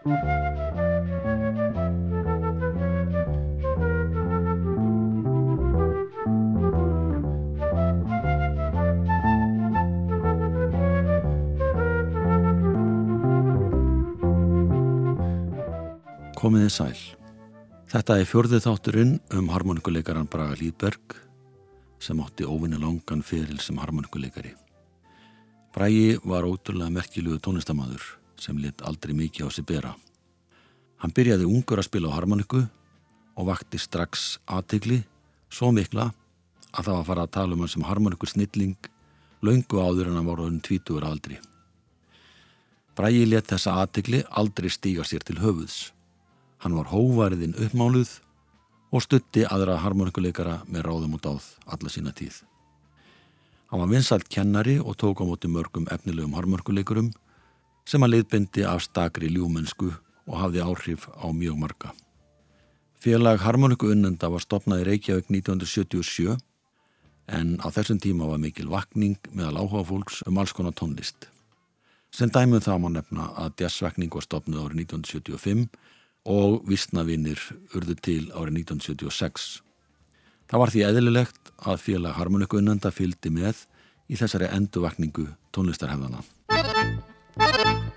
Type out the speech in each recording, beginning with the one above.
Komiði sæl. Þetta er fjörðið þátturinn um harmonikuleikaran Braga Lýðberg sem átti óvinni langan feril sem harmonikuleikari. Bragi var ótrúlega merkilugu tónlistamæður sem lit aldrei mikið á sig bera. Hann byrjaði ungur að spila á harmoniku og vakti strax aðtegli svo mikla að það var að fara að tala um hann sem harmonikur snilling laungu áður en hann voru um tvítuður aldri. Bragi let þessa aðtegli aldrei stíga sér til höfuðs. Hann var hóvariðin uppmáluð og stutti aðra harmonikuleikara með ráðum og dáð alla sína tíð. Hann var vinsalt kennari og tók á móti mörgum efnilegum harmonikuleikurum sem að leiðbendi af stakri ljúmennsku og hafði áhrif á mjög marga. Félag harmoniku unnenda var stopnað í Reykjavík 1977 en á þessum tíma var mikil vakning meðal áhuga fólks um alls konar tónlist. Sem dæmum það má nefna að jazzvakning var stopnað árið 1975 og vissnavinnir urðu til árið 1976. Það var því eðlilegt að félag harmoniku unnenda fylgdi með í þessari enduvakningu tónlistarhefðana. thank you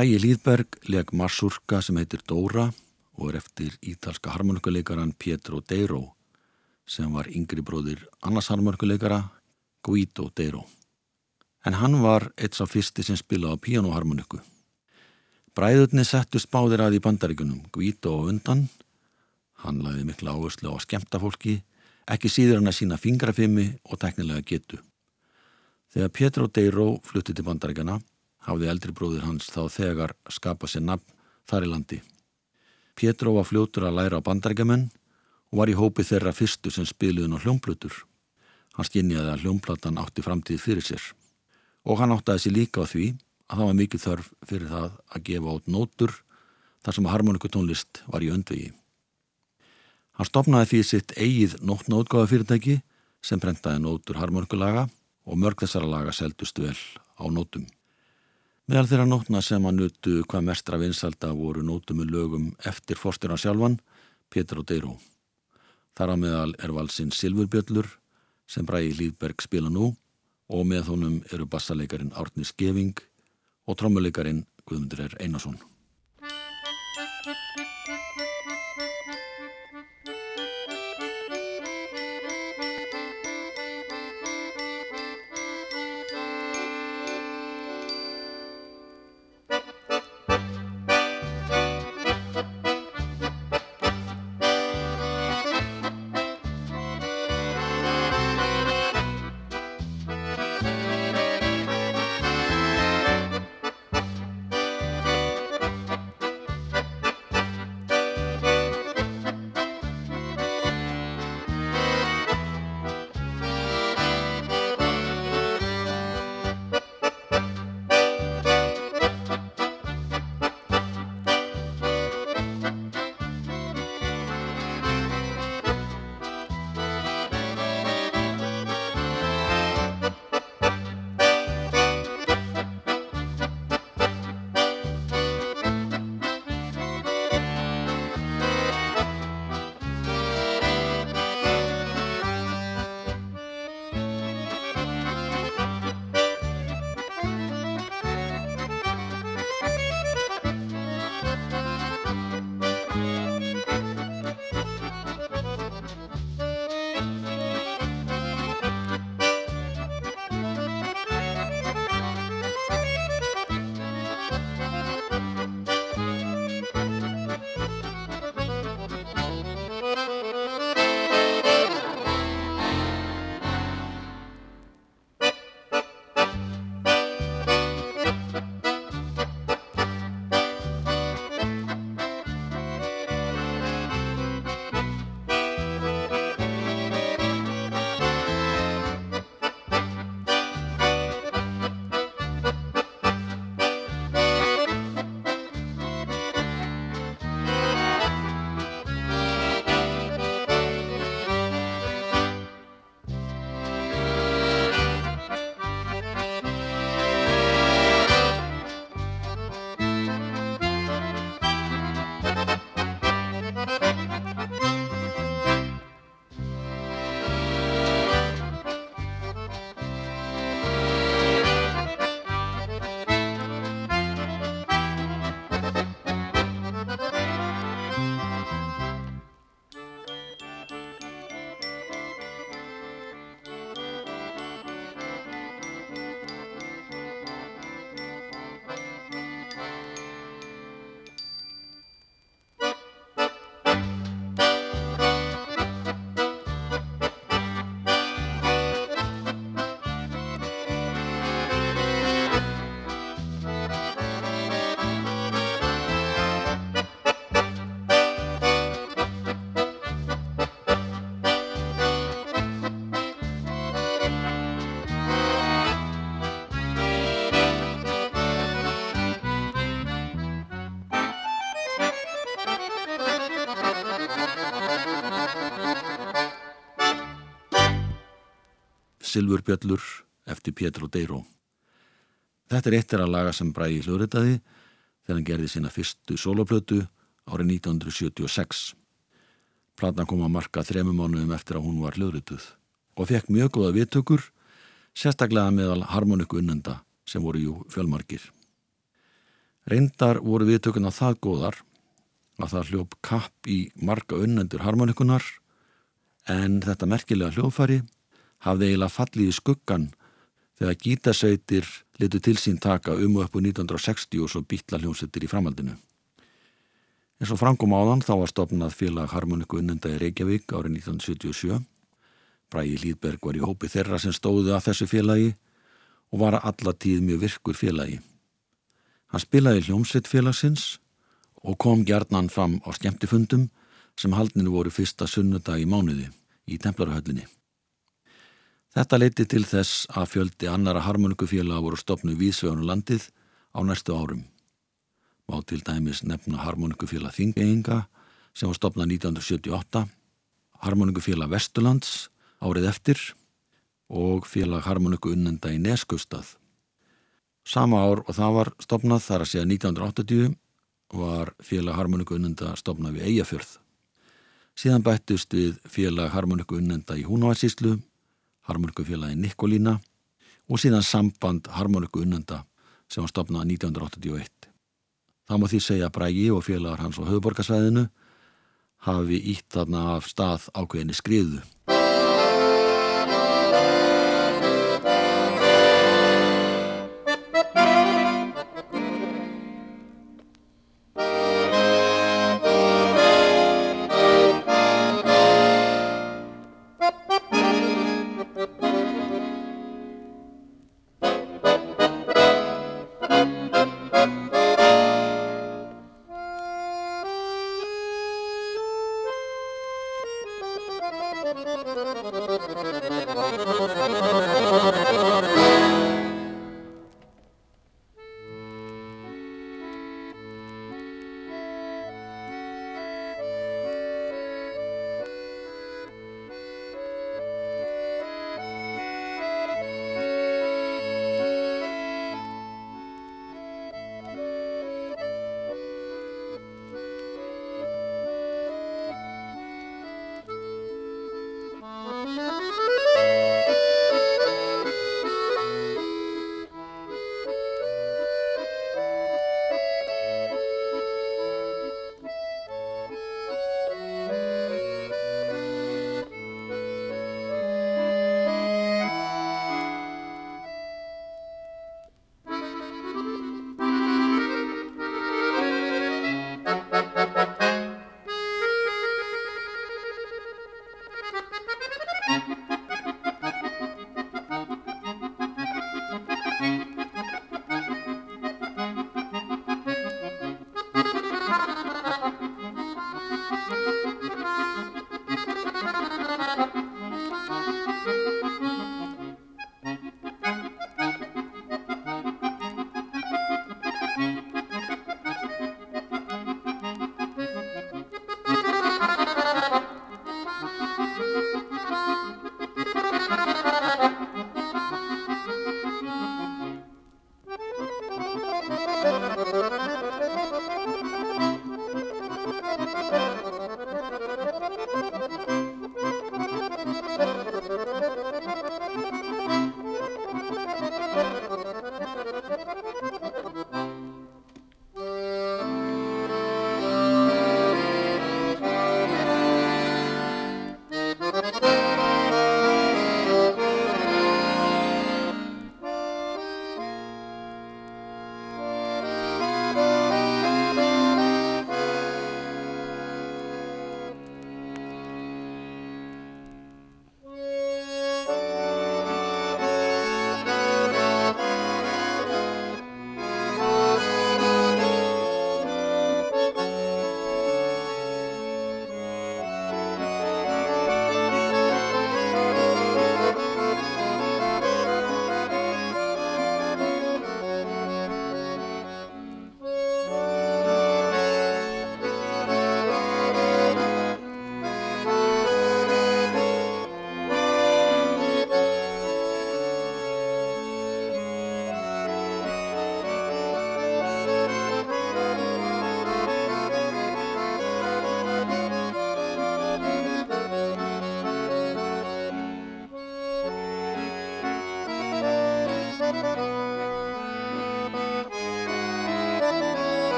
Bræi Lýðberg leg Marsurka sem heitir Dóra og er eftir ítalska harmonikuleikaran Pietro Deiro sem var yngri bróðir annars harmonikuleikara Guido Deiro. En hann var eitt sá fyrsti sem spilaði á pianoharmoniku. Bræðurni settu spáðir að í bandaríkunum Guido og undan. Hann laði mikla áherslu á skemta fólki, ekki síður hann að sína fingrafimi og teknilega getu. Þegar Pietro Deiro flutti til bandaríkana hafði eldri bróðir hans þá þegar skapað sér nafn þar í landi. Pétró var fljótur að læra á bandarækjumenn og var í hópi þeirra fyrstu sem spiluðin á hljómplutur. Hann skinniði að hljómplatan átti framtíð fyrir sér og hann áttaði sér líka á því að það var mikið þörf fyrir það að gefa át nótur þar sem harmonikutónlist var í öndvegi. Hann stopnaði því sitt eigið nótnótgáða fyrirtæki sem brentaði nótur harmonikulaga og mörg þessara laga seldust vel á nótum. Meðal þeirra nótna sem að nutu hvað mestra vinsalda voru nótum með lögum eftir fórsturna sjálfan, Pétur og Deiró. Þar á meðal er valsinn Silfurbjöllur sem Bræði Líðberg spila nú og með honum eru bassaleikarin Árni Skeving og trommuleikarin Guðmundur er Einarsson. Silfurbjöllur eftir Pétur og Deiró. Þetta er eittir að laga sem Bræði hljóðritaði þegar hann gerði sína fyrstu soloplötu árið 1976. Platan kom að marka þremu mánuðum eftir að hún var hljóðrituð og fekk mjög góða viðtökur, sérstaklega meðal harmoniku unnenda sem voru jú fjölmarkir. Reyndar voru viðtökuna það góðar að það hljóp kapp í marga unnendur harmonikunar en þetta merkilega hljóðfari hafði eiginlega fallið í skuggan þegar gítasveitir letu til sín taka um og uppu 1960 og svo býtla hljómsettir í framhaldinu. En svo frangum áðan þá var stopnað félag harmoniku unnenda í Reykjavík árið 1977. Bræði Lýðberg var í hópi þeirra sem stóði að þessu félagi og var að alla tíð mjög virkur félagi. Hann spilaði hljómsveit félagsins og kom gjarnan fram á skemmtifundum sem haldninu voru fyrsta sunnudag í mánuði í Templarahöllinni. Þetta leiti til þess að fjöldi annara harmonikufélaga voru stopnu vísvegunum landið á næstu árum. Má til dæmis nefna harmonikufélag Þingeinga sem var stopnað 1978, harmonikufélag Vesturlands árið eftir og félag harmoniku unnenda í Neskustad. Sama ár og það var stopnað þar að segja 1980 var félag harmoniku unnenda stopnað við Eyjafjörð. Síðan bættust við félag harmoniku unnenda í Húnávarsíslu, harmoniku félagi Nikolína og síðan samband harmoniku unnenda sem var stopnað 1981. Það má því segja að Brægi og félagar hans á höfuborgarsvæðinu hafi ítt þarna af stað ákveðinni skriðu.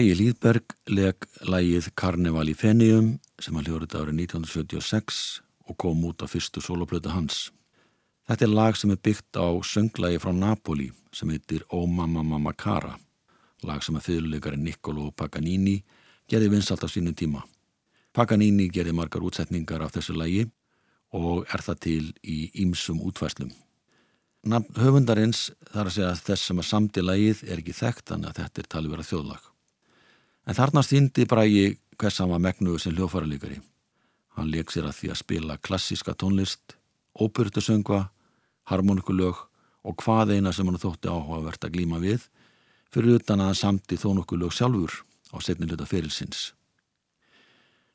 Bræi Líðberg leg lægið Karneval í Fenium sem hann hljóður þetta árið 1976 og kom út af fyrstu soloplötu hans. Þetta er lag sem er byggt á sönglagi frá Napoli sem heitir O Mamma Mamma Cara, lag sem að fyrirleikari Niccolo Paganini gerði vinsalt á sínum tíma. Paganini gerði margar útsetningar af þessu lagi og er það til í ýmsum útfæslum. Nafn höfundarins þarf að segja að þess sem að samti lagið er ekki þekkt þannig að þetta er talið vera þjóðlag. En þarna stýndi Brægi hvers hann var megnuðu sem hljófaralíkari. Hann leik sér að því að spila klassíska tónlist, óbyrtusöngva, harmonikulög og hvað eina sem hann þótti áhugavert að glíma við fyrir utan að hann samti þó nokkuð lög sjálfur á setni hluta ferilsins.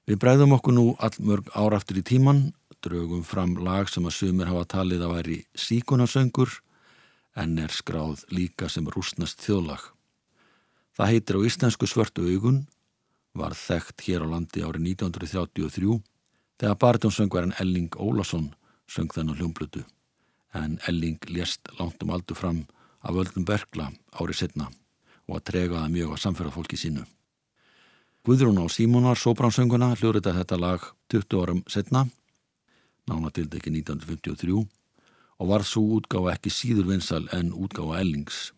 Við bræðum okkur nú all mörg áraftur í tíman, draugum fram lag sem að sumir hafa talið að væri síkunarsöngur en er skráð líka sem rúsnast þjóðlag. Það heitir á íslensku svörtu augun, var þekkt hér á landi árið 1933 þegar baritónsöngvarinn Elling Ólason söng þennan hljómblutu en Elling lést langt um aldur fram af völdum Bergla árið setna og að tregaða mjög á samferðarfólki sínu. Guðrún á Símonar sóbránsönguna hljóðrita þetta lag 20 árum setna, nánatildegi 1953 og var svo útgáfa ekki síður vinsal en útgáfa Ellings.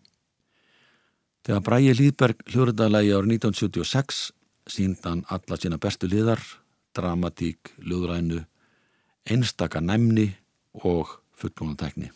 Þegar Bræi Lýðberg hljóðritaðlegi árið 1976 síndan alla sína bestu liðar, dramatík, ljóðrænu, einstaka næmni og fullkomnatækni.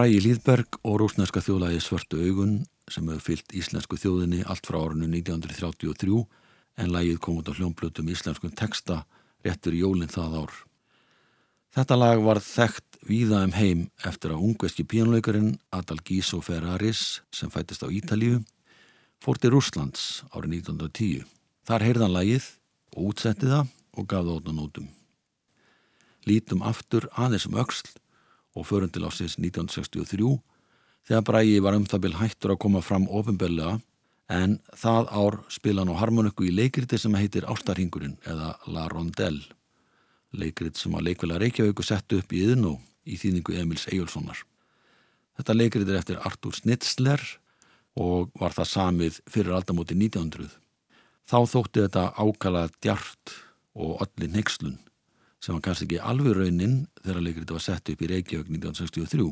Bræi Líðberg og rúsneska þjóðlægi Svörtu augun sem hefur fyllt íslensku þjóðinni allt frá árinu 1933 en lægið kom út á hljómblötum íslenskun texta réttur í jólinn það ár. Þetta lag var þekkt víða um heim eftir að ungveski píanleikarinn Adalgiso Ferraris sem fættist á Ítalíu fór til Rúslands árið 1910. Þar heyrðan lagið og útsetti það og gaf það átna nótum. Lítum aftur aðeins um öxl og förum til ásins 1963 þegar Brægi var um það bil hættur að koma fram ofinbellega en það ár spila hann á harmoniku í leikriti sem heitir Ástarhingurinn eða La Rondelle. Leikrit sem að leikvela Reykjavíku sett upp í yðn og í þýningu Emils Ejjólfssonar. Þetta leikrit er eftir Artur Schnitzler og var það samið fyrir aldamóti 1900. Þá þótti þetta ákalað djart og öllin heikslun sem var kannski ekki alveg rauninn þegar leikriti var sett upp í Reykjavík 1963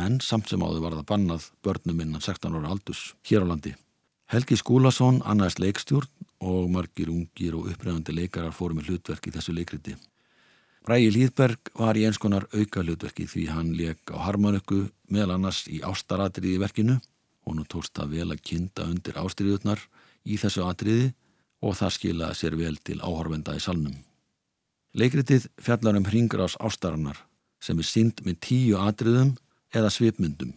en samt sem áður var það bannað börnum innan 16 ára aldus hér á landi. Helgi Skúlason annaðist leikstjórn og margir ungir og upprefandi leikarar fórum með hlutverk í þessu leikriti. Brægi Lýðberg var í eins konar auka hlutverki því hann leik á harmonöku meðal annars í ástaratriði í verkinu og nú tókst það vel að kynnta undir ástriðutnar í þessu atriði og það skilaði sér vel til áhorfenda í salnum. Leikritið fjallar um hringur ás ástarannar sem er sínd með tíu atriðum eða svipmyndum.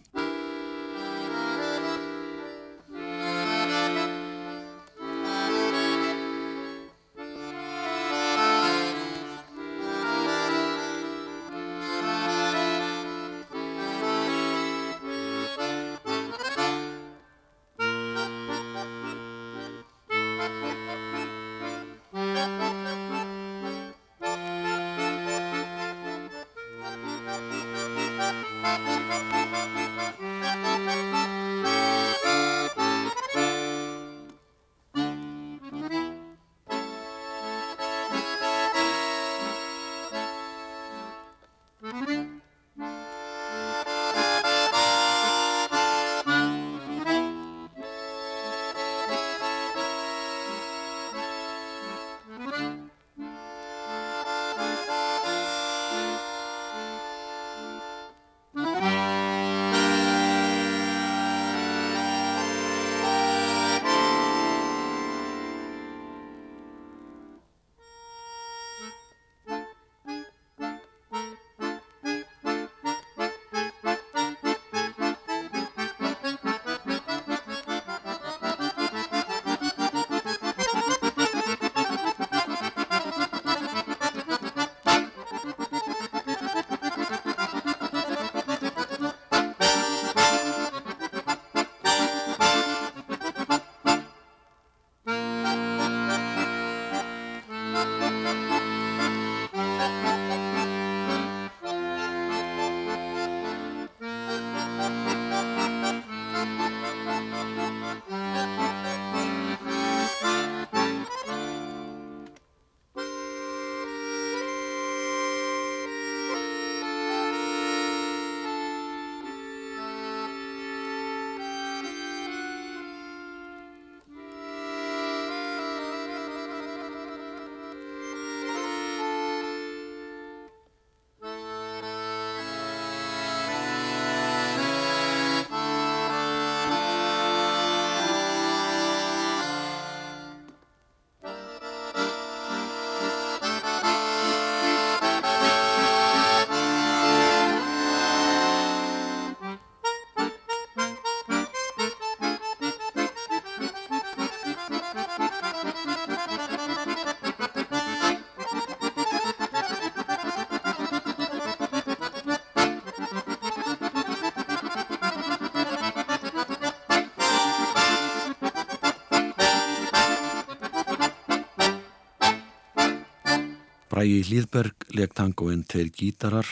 Brægi Hlýðberg leik tangoinn tveir gítarar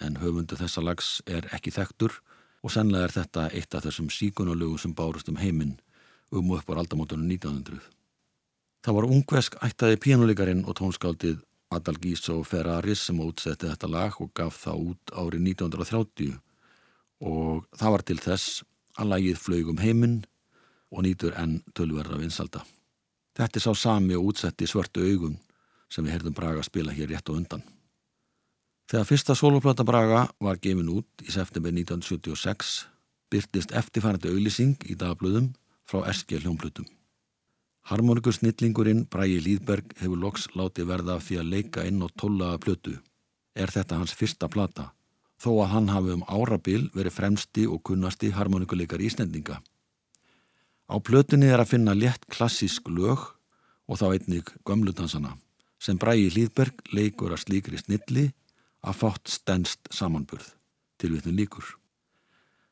en höfundu þessa lags er ekki þektur og sennilega er þetta eitt af þessum síkunulegu sem bárust um heiminn um og upp á aldamótunum 1900. Það var ungvesk ættaði pínuleikarin og tónskáldið Adalgíso Ferraris sem útsetti þetta lag og gaf það út árið 1930 og það var til þess að lagið flög um heiminn og nýtur enn tölverða vinsalda. Þetta er sá sami og útsetti svörtu augum sem við heyrðum Braga spila hér rétt og undan. Þegar fyrsta soloplata Braga var gefin út í september 1976 byrtist eftirfærandi auðlýsing í dagblöðum frá Eskja hljómplutum. Harmonikur snillingurinn Bragi Líðberg hefur loks látið verða því að leika inn á tollaða plötu. Er þetta hans fyrsta plata, þó að hann hafi um árabil verið fremsti og kunnasti harmonikuleikar ísnendinga. Á plötunni er að finna létt klassísk lög og þá einnig gömlutansana sem Bræi Hlýðberg leikur að slíkri snilli að fátt stennst samanburð til viðnum líkur.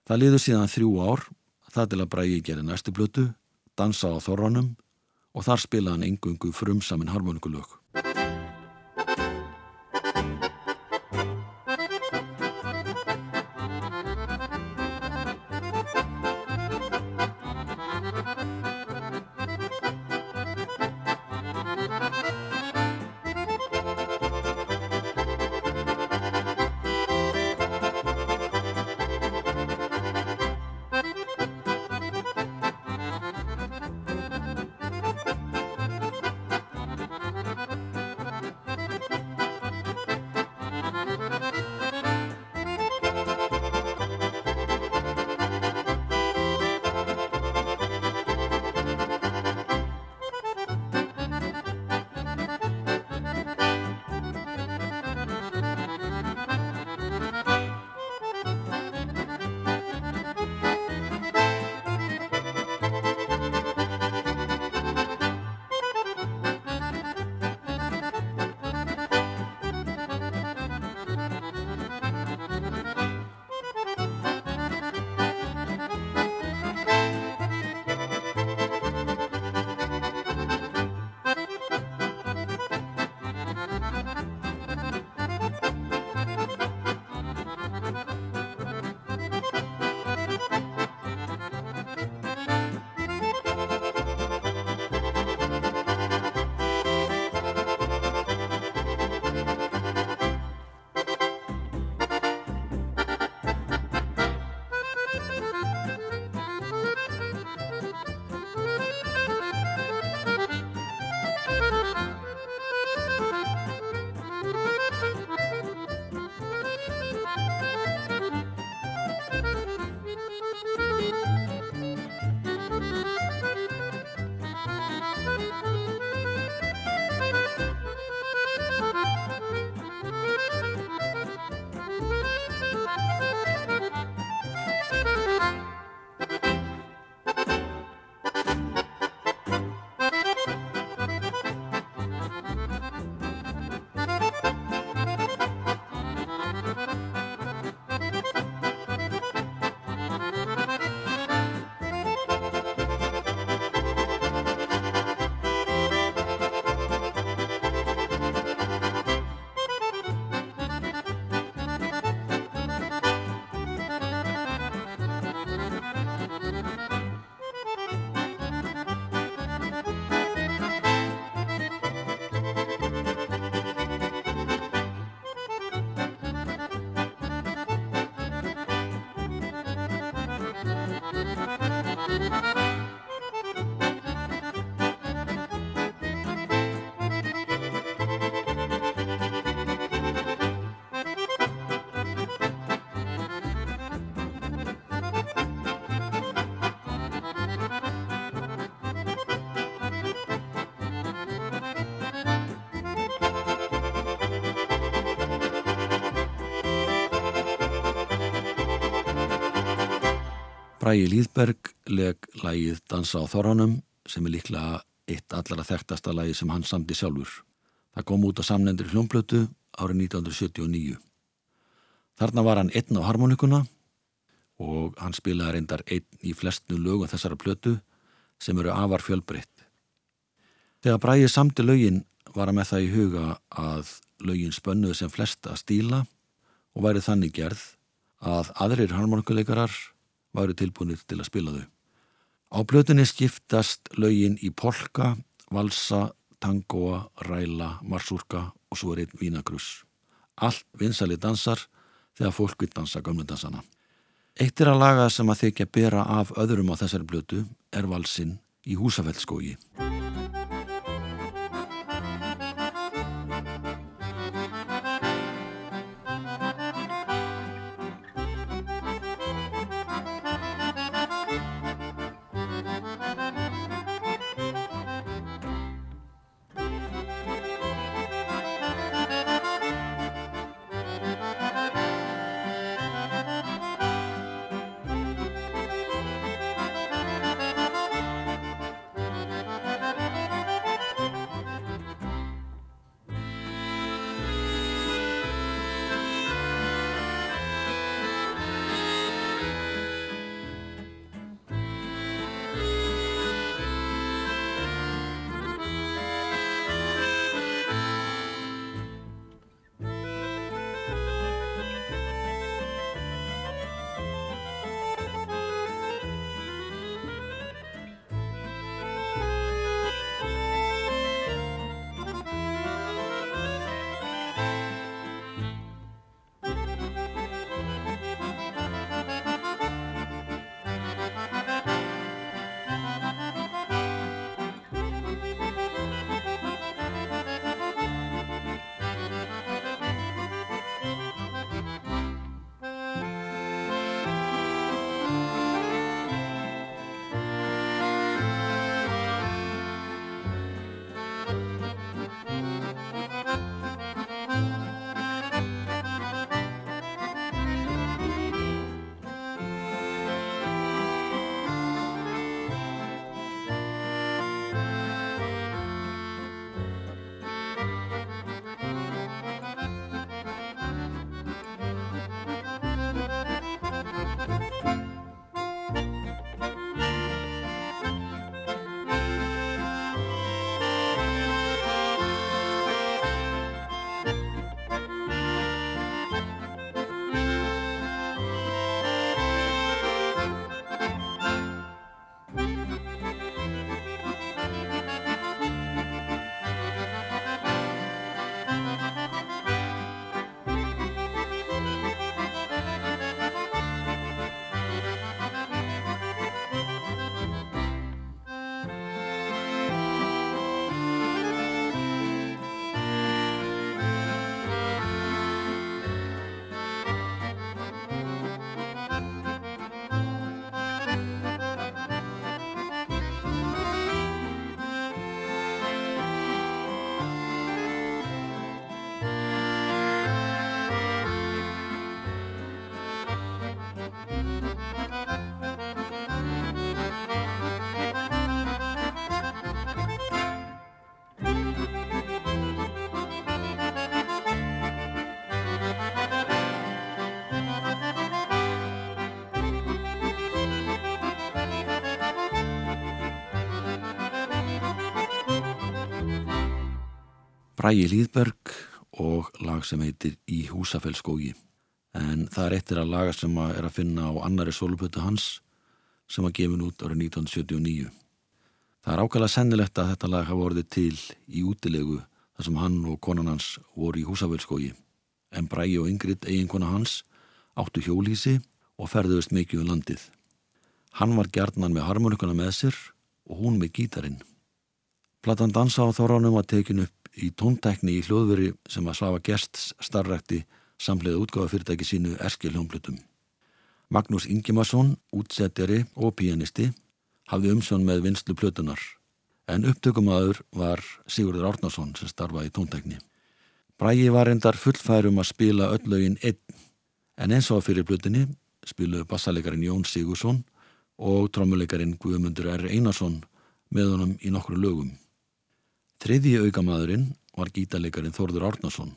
Það liður síðan þrjú ár það til að Bræi gerir næstu plötu, dansa á þorranum og þar spila hann engungu frumsamin harmonikulög. Bræi Líðberg leg lægið Dansa á Þorranum sem er líklega eitt allara þekktasta lægi sem hann samti sjálfur. Það kom út á samnendur hljómblötu árið 1979. Þarna var hann einn á harmonikuna og hann spilaði reyndar einn í flestnu lögum þessara plötu sem eru afar fjölbreytt. Þegar Bræi samti lögin var hann með það í huga að lögin spönnuði sem flesta stíla og væri þannig gerð að aðrir harmonikuleikarar varu tilbúinir til að spila þau. Á blötunni skiptast lögin í polka, valsa, tangoa, ræla, marsúrka og svo er einn vínagrus. Allt vinsali dansar þegar fólk vil dansa gamlendansana. Eitt er að laga sem að þykja bera af öðrum á þessari blötu er valsinn í húsafeldskógi. Bræi Líðberg og lag sem heitir Í húsafellskógi en það er eittir að laga sem að er að finna á annari solupötu hans sem var gefin út árið 1979. Það er ákveðlega sennilegt að þetta lag hafa orðið til í útilegu þar sem hann og konan hans voru í húsafellskógi en Bræi og Ingrid, eiginkona hans, áttu hjólísi og ferðuðist mikið um landið. Hann var gjarnan með harmonikuna með sér og hún með gítarin. Platan dansa á þorranum var tekin upp í tóntekni í hljóðveri sem að Svafa Gersts starfrækti samlega útgáða fyrirtæki sínu Erskil hljómblutum. Magnús Ingimarsson, útsettjari og pianisti, hafði umsjón með vinslu plötunar en upptökumadur var Sigurður Árnarsson sem starfaði í tóntekni. Brægi var endar fullfærum að spila öll lögin einn en eins og fyrir plötunni spiluðu bassalegarin Jón Sigursson og trommuleikarin Guðmundur R. Einarsson með honum í nokkru lögum. Triði aukamadurinn var gítalegarin Þorður Árnason.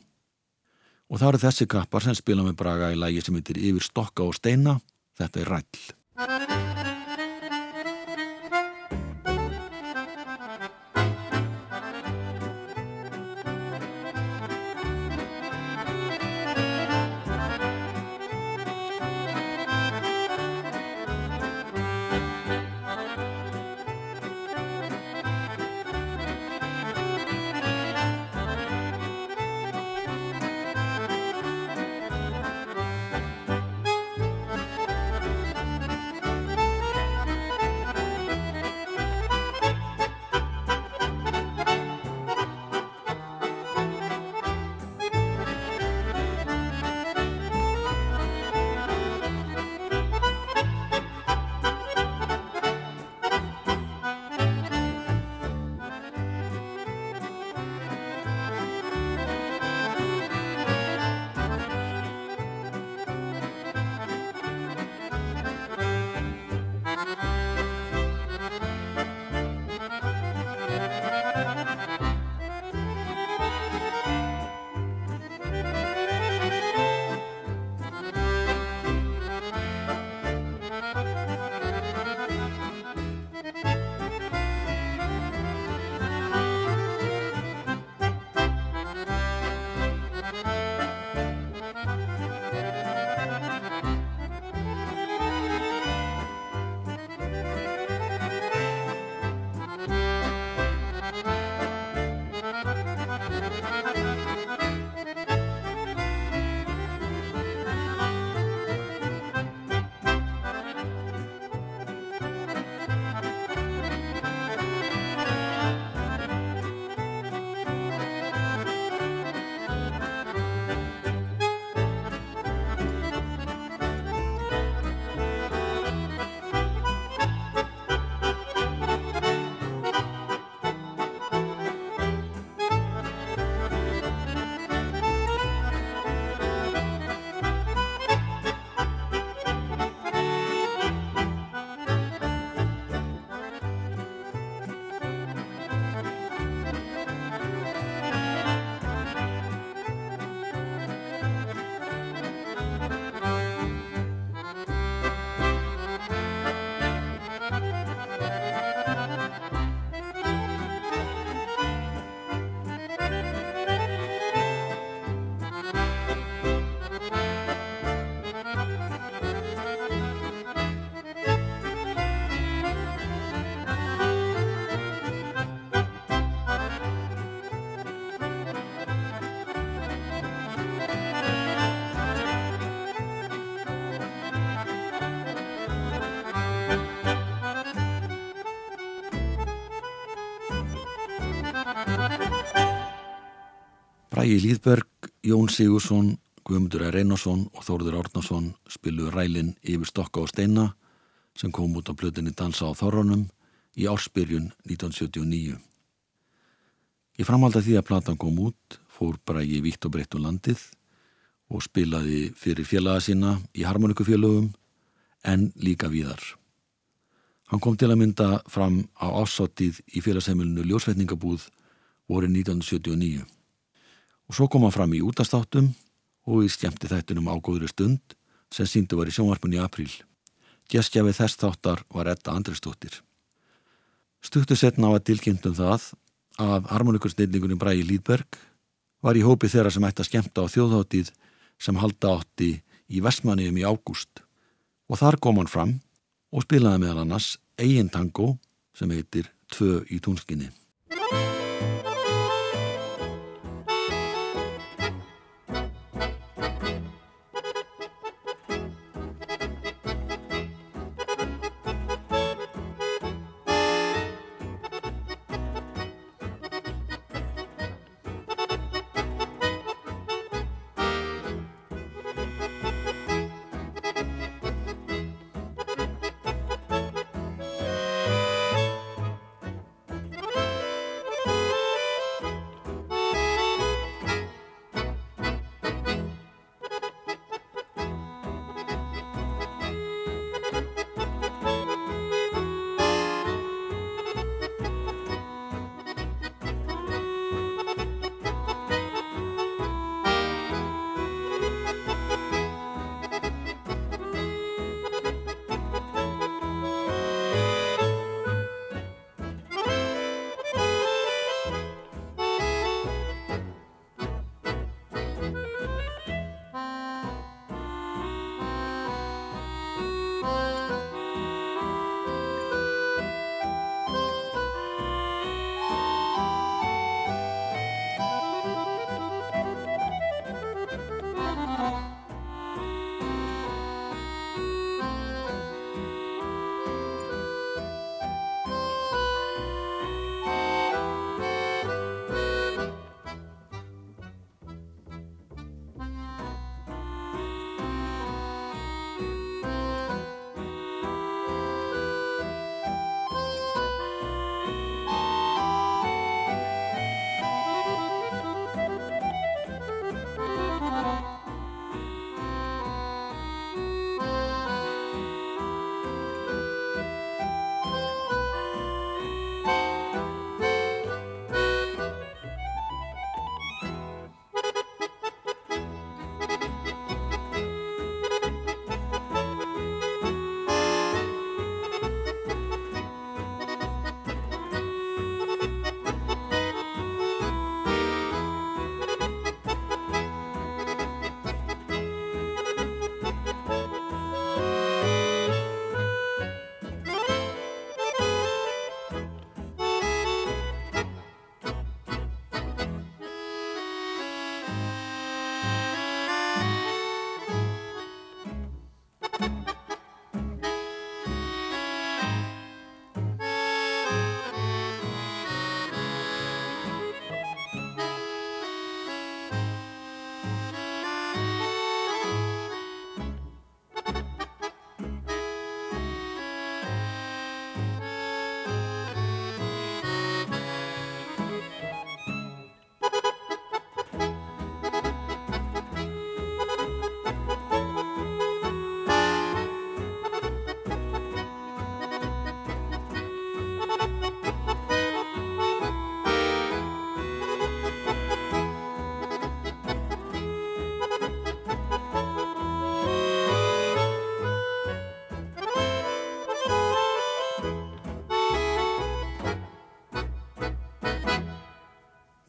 Og það eru þessi kappar sem spila með Braga í lægi sem heitir Yfir stokka og steina. Þetta er ræll. Bragi Líðberg, Jón Sigursson, Guðmundur R. Einarsson og Þórður Árnarsson spiluðu rælinn yfir stokka og steina sem kom út á blöðinni Dansa á Þorrunum í ársbyrjun 1979. Ég framhaldi að því að platan kom út, fór Bragi vitt og breytt um landið og spilaði fyrir félaga sína í harmonikufélögum en líka víðar. Hann kom til að mynda fram á ásáttið í félagsheimilinu Ljósveitningabúð voru 1979 og svo kom hann fram í útastáttum og í stjæmti þættunum ágóðri stund sem síndu var í sjónvarpunni í apríl. Gestjafið þess þáttar var Edda Andristóttir. Stuttu setna á að tilkynntum það að harmonikursneilingunum Bræði Líðberg var í hópi þeirra sem ætti að skemta á þjóðháttíð sem halda átti í Vestmanniðum í ágúst og þar kom hann fram og spilaði meðal annars eigin tango sem heitir Tvö í túnskinni.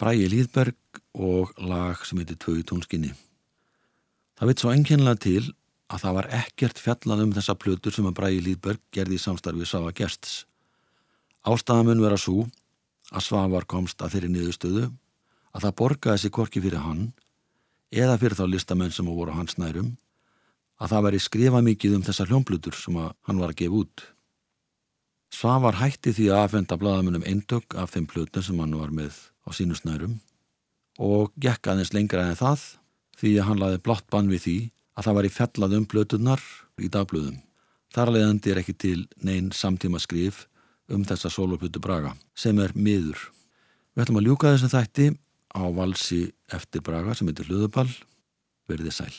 Bræi Líðberg og lag sem heitir Tvö í tónskinni. Það veit svo enginlega til að það var ekkert fjallað um þessa plötur sem að Bræi Líðberg gerði í samstarfið Sava Gersts. Ástæðamun vera svo að Svavar komst að þeirri niðurstöðu að það borgaði sig korki fyrir hann eða fyrir þá listamenn sem voru á hans nærum að það veri skrifa mikið um þessar hljómblutur sem hann var að gefa út. Svavar hætti því að aðfenda bladamunum eindögg af þeim plötur sem hann var með á sínu snærum og gekk aðeins lengra en það því að hann laði blott bann við því að það var í fellað um blötunar í dagblöðum. Þar leðandi er ekki til neyn samtíma skrif um þessa soloputu Braga sem er miður. Við ætlum að ljúka þessum þætti á valsi eftir Braga sem heitir Hlöðupall, verðið sæl.